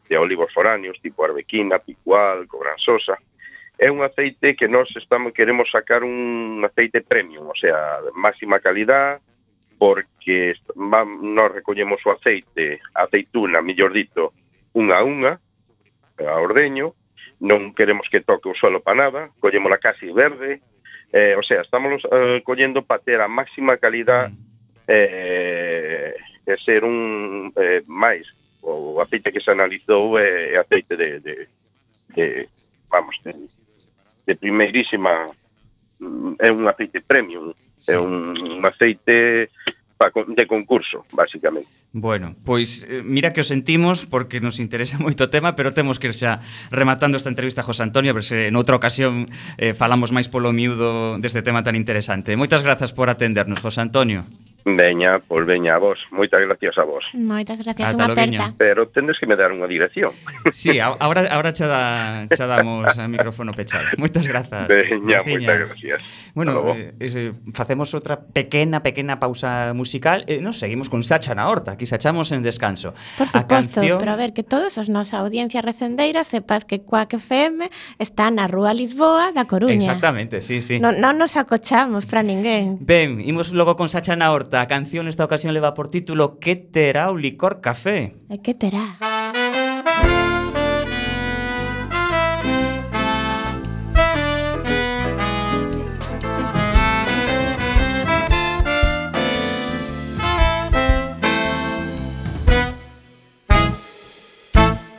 de olivos foráneos, tipo arbequina, picual, cobranzosa, é un aceite que nós estamos queremos sacar un aceite premium, o sea, de máxima calidad, porque nós recollemos o aceite, a aceituna, millor dito, unha a unha, a ordeño, non queremos que toque o suelo para nada, collémola casi verde, eh, o sea, estamos eh, collendo para ter a máxima calidad mm. eh, e ser un eh, máis o aceite que se analizou eh, é eh, aceite de, de, de vamos, de, de primeirísima mm, é un aceite premium, sí. é un, un aceite de concurso, basicamente. Bueno, pois eh, mira que o sentimos porque nos interesa moito o tema, pero temos que ir xa rematando esta entrevista a José Antonio, pero se noutra ocasión eh, falamos máis polo miúdo deste tema tan interesante. Moitas grazas por atendernos, José Antonio. Veña, pois veña a vos. Moitas gracias a vos. Moitas gracias, Ata unha aperta. Pero tendes que me dar unha dirección. Sí, agora agora xa, da, xa damos a micrófono pechado. Moitas grazas. Veña, moitas gracias. Bueno, eh, eh, facemos outra pequena, pequena pausa musical. Eh, nos seguimos con Sacha na Horta, aquí sachamos en descanso. Por suposto, a canción... pero a ver, que todos os nosa audiencia recendeira sepas que Quack FM está na Rúa Lisboa da Coruña. Exactamente, sí, sí. Non no nos acochamos para ninguén. Ben, imos logo con Sacha na Horta A canción nesta ocasión leva por título Que terá o licor café? E que terá?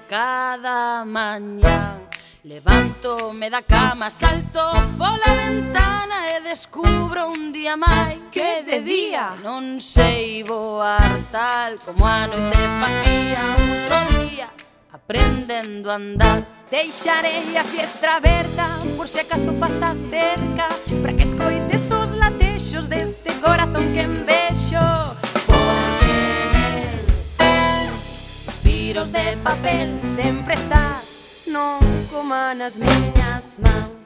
Cada mañán levanto me da cama, salto pola ventana e descubro un día máis que de día? non sei voar tal como a noite facía outro día aprendendo a andar. Deixarei a fiestra aberta por se acaso pasas cerca para que escoites os latexos deste corazón que envexo. Porque nel suspiros de papel sempre estás non coman nas miñas mans.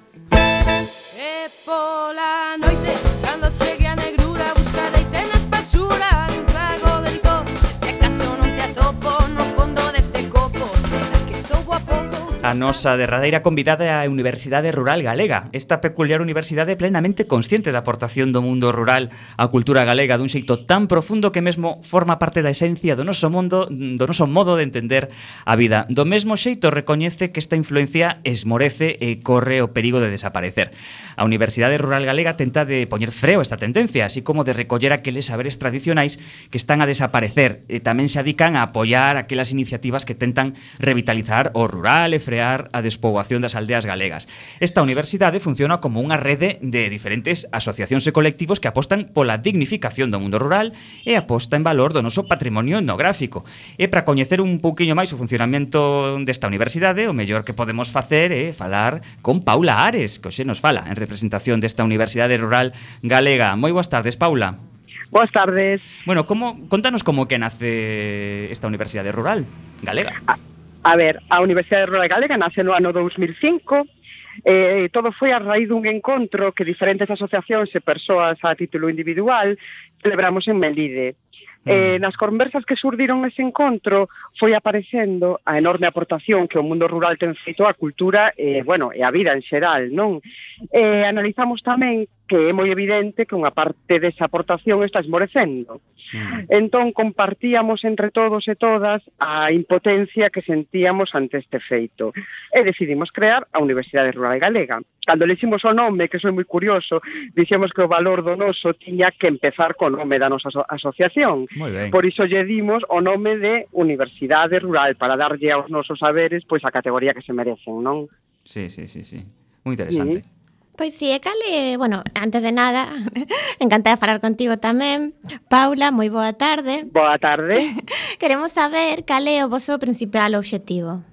A nosa derradeira convidada é a Universidade Rural Galega, esta peculiar universidade plenamente consciente da aportación do mundo rural á cultura galega dun xeito tan profundo que mesmo forma parte da esencia do noso mundo, do noso modo de entender a vida. Do mesmo xeito recoñece que esta influencia esmorece e corre o perigo de desaparecer. A Universidade Rural Galega tenta de poñer freo a esta tendencia, así como de recoller aqueles saberes tradicionais que están a desaparecer e tamén se adican a apoiar aquelas iniciativas que tentan revitalizar o rural e frear a despoboación das aldeas galegas. Esta universidade funciona como unha rede de diferentes asociacións e colectivos que apostan pola dignificación do mundo rural e aposta en valor do noso patrimonio etnográfico. E para coñecer un pouquiño máis o funcionamento desta universidade, o mellor que podemos facer é falar con Paula Ares, que hoxe nos fala en representación desta Universidade Rural Galega. Moi boas tardes, Paula. Boas tardes. Bueno, como contanos como que nace esta Universidade Rural Galega. A, a ver, a Universidade Rural Galega nace no ano 2005 Eh, todo foi a raíz dun encontro que diferentes asociacións e persoas a título individual celebramos en Melide. Eh, hmm. nas conversas que surdiron ese encontro foi aparecendo a enorme aportación que o mundo rural ten feito á cultura e, eh, bueno, e a vida en xeral, non? Eh, analizamos tamén que é moi evidente que unha parte desa aportación está esmorecendo. Mm. Entón, compartíamos entre todos e todas a impotencia que sentíamos ante este feito. E decidimos crear a Universidade Rural Galega. Cando le o nome, que soy moi curioso, dixemos que o valor do noso tiña que empezar co nome da nosa aso asociación, Educación. Por iso lle dimos o nome de Universidade Rural para darlle aos nosos saberes pois a categoría que se merecen, non? Sí, sí, sí, sí. Moi interesante. Sí. Pois sí, e cale, bueno, antes de nada, encantada de falar contigo tamén. Paula, moi boa tarde. Boa tarde. Queremos saber cale o vosso principal obxectivo.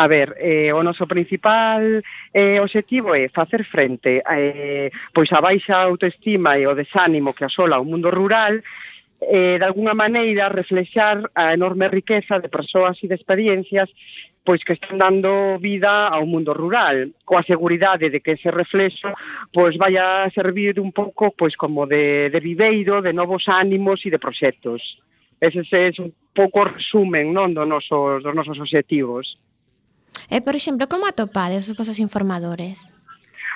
A ver, eh, o noso principal eh, obxectivo é facer frente eh, pois a baixa autoestima e o desánimo que asola o mundo rural eh, de alguna maneira reflexar a enorme riqueza de persoas e de experiencias pois que están dando vida ao mundo rural, coa seguridade de que ese reflexo pois vai a servir un pouco pois como de, de viveiro, de novos ánimos e de proxectos. Ese é un pouco resumen non do nosos, dos nosos objetivos. E, por exemplo, como atopades os vosos informadores?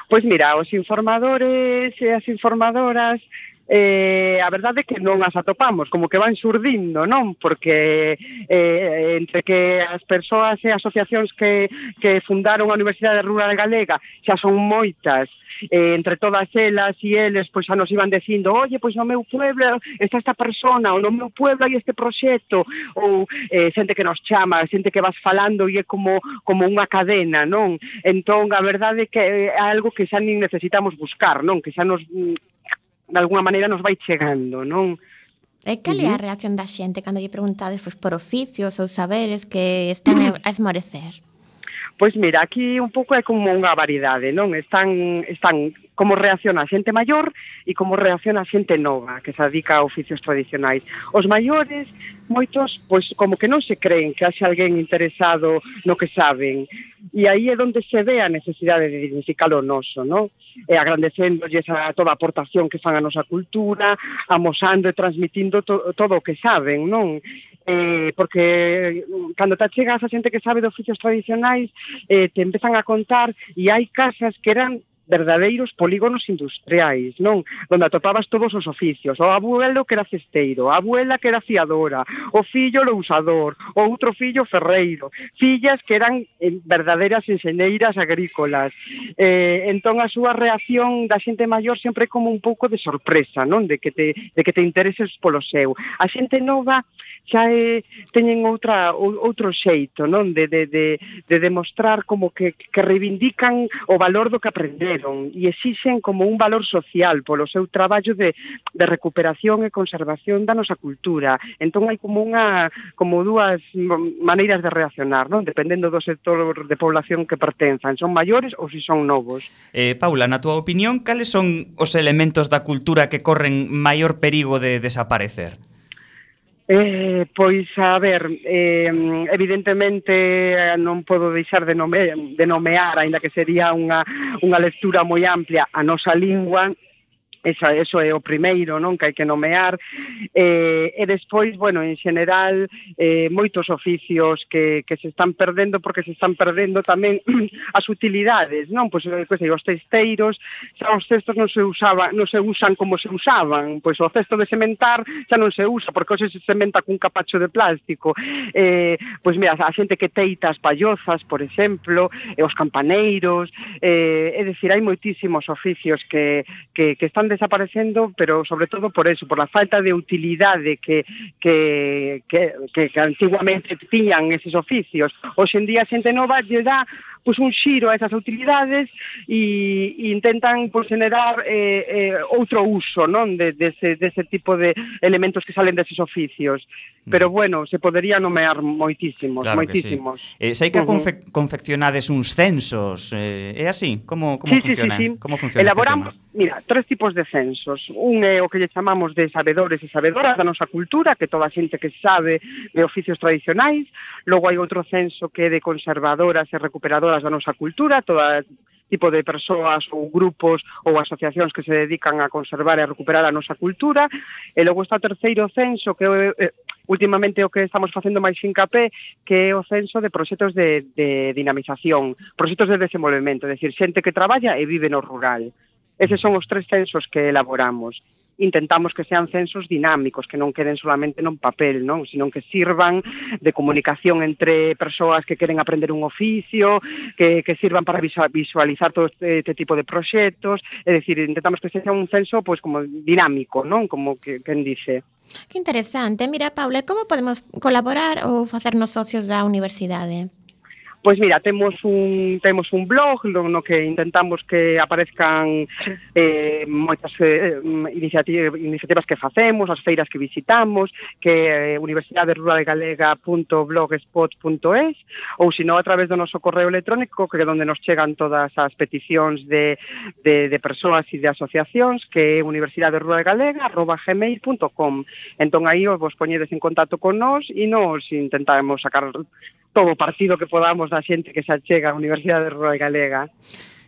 Pois mira, os informadores e as informadoras eh, a verdade é que non as atopamos, como que van surdindo, non? Porque eh, entre que as persoas e asociacións que, que fundaron a Universidade Rural Galega xa son moitas, eh, entre todas elas e eles pois xa nos iban dicindo oye, pois no meu pueblo está esta persona ou no meu pueblo hai este proxecto ou eh, xente que nos chama xente que vas falando e é como, como unha cadena non entón a verdade é que é algo que xa nin necesitamos buscar non que xa nos de alguna maneira nos vai chegando, non? E cal é a reacción da xente cando lle preguntades pois, por oficios ou saberes que están a esmorecer? Pois mira, aquí un pouco é como unha variedade, non? Están, están como reacciona a xente maior e como reacciona a xente nova que se dedica a oficios tradicionais. Os maiores, moitos, pois como que non se creen que haxe alguén interesado no que saben. E aí é onde se ve a necesidade de dignificar o noso, non? E agradecéndolles a toda a aportación que fan a nosa cultura, amosando e transmitindo to todo o que saben, non? eh, porque cando te chegas a xente que sabe de oficios tradicionais eh, te empezan a contar e hai casas que eran verdadeiros polígonos industriais, non? Donde atopabas todos os oficios. O abuelo que era cesteiro, a abuela que era fiadora, o fillo lousador, o outro fillo ferreiro, fillas que eran eh, verdadeiras enxeneiras agrícolas. Eh, entón a súa reacción da xente maior sempre como un pouco de sorpresa, non? De que te, de que te intereses polo seu. A xente nova xa é, teñen outra, outro xeito, non? De, de, de, de demostrar como que, que reivindican o valor do que aprender deron e exixen como un valor social polo seu traballo de, de recuperación e conservación da nosa cultura. Entón hai como unha como dúas maneiras de reaccionar, non? dependendo do sector de población que pertenzan, son maiores ou se si son novos. Eh, Paula, na túa opinión, cales son os elementos da cultura que corren maior perigo de desaparecer? Eh, pois, a ver, eh, evidentemente non podo deixar de, nome, de nomear, aínda que sería unha, unha lectura moi amplia, a nosa lingua Esa, eso é o primeiro, non, que hai que nomear. Eh, e despois, bueno, en xeral, eh, moitos oficios que, que se están perdendo porque se están perdendo tamén as utilidades, non? Pois, pois sei, os testeiros, xa os cestos non se usaban, non se usan como se usaban. Pois o cesto de sementar xa non se usa porque hoxe se sementa cun capacho de plástico. Eh, pois mira, a xente que teita as pallozas, por exemplo, e os campaneiros, eh, é dicir, hai moitísimos oficios que, que, que están desaparecendo, pero sobre todo por eso, por a falta de utilidade que, que, que, que, que antiguamente tiñan eses oficios. Hoxe en día a xente nova lle dá pois, un xiro a esas utilidades e, e intentan pois, generar eh, eh, outro uso non de, dese, de dese tipo de elementos que salen deses oficios. Mm. Pero bueno, se podería nomear moitísimos, claro moitísimos. Que sí. Eh, sei que uh -huh. confe confeccionades uns censos, eh, é así? Como, como sí, funciona? Sí, sí, sí. Como funciona Elaboramos, este tema? mira, tres tipos de censos. Un é o que lle chamamos de sabedores e sabedoras da nosa cultura, que toda a xente que sabe de oficios tradicionais. Logo hai outro censo que é de conservadoras e recuperadoras todas da nosa cultura, toda tipo de persoas ou grupos ou asociacións que se dedican a conservar e a recuperar a nosa cultura. E logo está o terceiro censo, que é eh, últimamente o que estamos facendo máis fincapé, que é o censo de proxectos de, de dinamización, proxectos de desenvolvemento, é dicir, xente que traballa e vive no rural. Eses son os tres censos que elaboramos intentamos que sean censos dinámicos, que non queden solamente non papel, non, sino que sirvan de comunicación entre persoas que queren aprender un oficio, que, que sirvan para visualizar todo este, este tipo de proxectos, é dicir, intentamos que sea un censo pois como dinámico, non, como que, quen dice. Que interesante. Mira, Paula, como podemos colaborar ou facernos socios da universidade? Pois mira, temos un temos un blog no que intentamos que aparezcan eh moitas eh, mm, iniciativas, iniciativas que facemos, as feiras que visitamos, que eh, universidaderuralgalega.blogspot.es ou sino a través do noso correo electrónico que é onde nos chegan todas as peticións de de de persoas e de asociacións que é universidaderuralgalega@gmail.com. Entón aí vos poñedes en contacto con nós e nos intentaremos sacar todo o partido que podamos da xente que se achega á Universidade Rural Galega.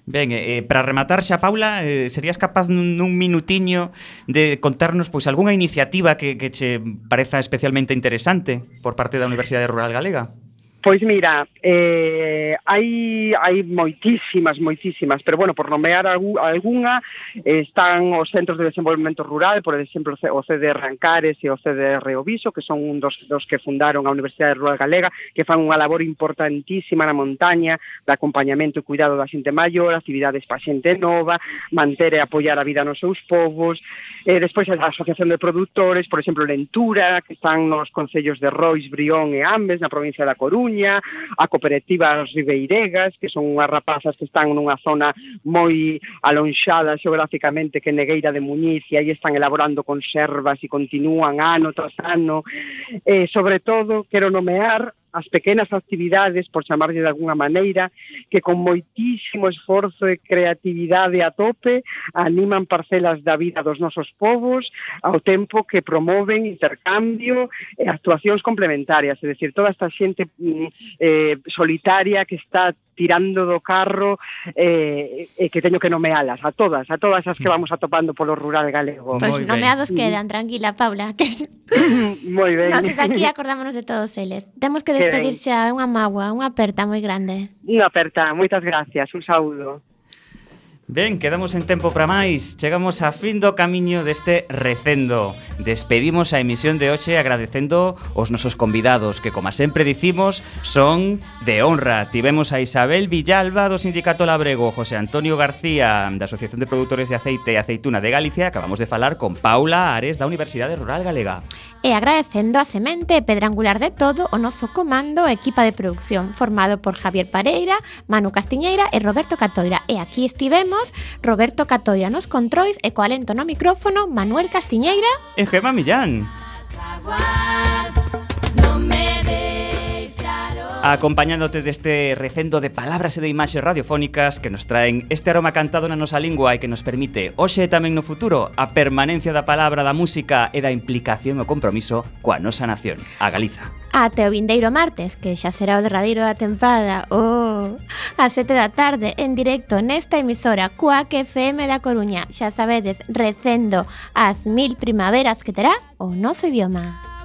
Ben, eh, eh para rematar xa, Paula, eh, serías capaz nun minutiño de contarnos pois algunha iniciativa que, que che pareza especialmente interesante por parte da Universidade Rural Galega? Pois mira, eh, hai, hai moitísimas, moitísimas, pero bueno, por nomear algunha, eh, están os Centros de Desenvolvemento Rural, por exemplo, o CDR Rancares e o CDR Oviso, que son un dos, dos que fundaron a Universidade Rural Galega, que fan unha labor importantísima na montaña, de acompañamento e cuidado da xente maior, actividades para xente nova, manter e apoiar a vida nos seus povos, eh, despois a Asociación de Produtores, por exemplo, Lentura, que están nos concellos de Rois, Brión e Ambes, na provincia da Coruña, Coruña, a cooperativa Ribeiregas, que son unhas rapazas que están nunha zona moi alonxada xeográficamente que Negueira de Muñiz e aí están elaborando conservas e continúan ano tras ano. Eh, sobre todo, quero nomear as pequenas actividades, por chamarlle de alguna maneira, que con moitísimo esforzo e creatividade a tope animan parcelas da vida dos nosos povos ao tempo que promoven intercambio e actuacións complementarias, é dicir, toda esta xente mm, eh, solitaria que está tirando do carro eh, e que teño que nomealas a todas, a todas as que hmm. vamos atopando polo rural galego. Pois pues nomeados mm. quedan, tranquila Paula, que Moi ben. Nos aquí acordámonos de todos eles. Temos que despedir xa unha magua, unha aperta moi grande. Unha aperta, moitas gracias, un saúdo. Ben, quedamos en tempo para máis. Chegamos a fin do camiño deste recendo. Despedimos a emisión de hoxe agradecendo os nosos convidados Que, como sempre dicimos, son de honra. Tivemos a Isabel Villalba do Sindicato Labrego José Antonio García da Asociación de Produtores de Aceite e Aceituna de Galicia. Acabamos de falar con Paula Ares da Universidade Rural Galega. E agradecendo a semente e pedra angular de todo o noso comando e equipa de producción formado por Javier Pareira, Manu Castiñeira e Roberto Catoira. E aquí estivemos Roberto Catoira nos controis e co alento no micrófono Manuel Castiñeira E Gema Millán. acompañándote deste recendo de palabras e de imaxes radiofónicas que nos traen este aroma cantado na nosa lingua e que nos permite, hoxe e tamén no futuro, a permanencia da palabra, da música e da implicación e compromiso coa nosa nación, a Galiza. Ate o vindeiro martes, que xa será o derradeiro da tempada, oh, a sete da tarde, en directo nesta emisora Cuac FM da Coruña. Xa sabedes, recendo as mil primaveras que terá o noso idioma.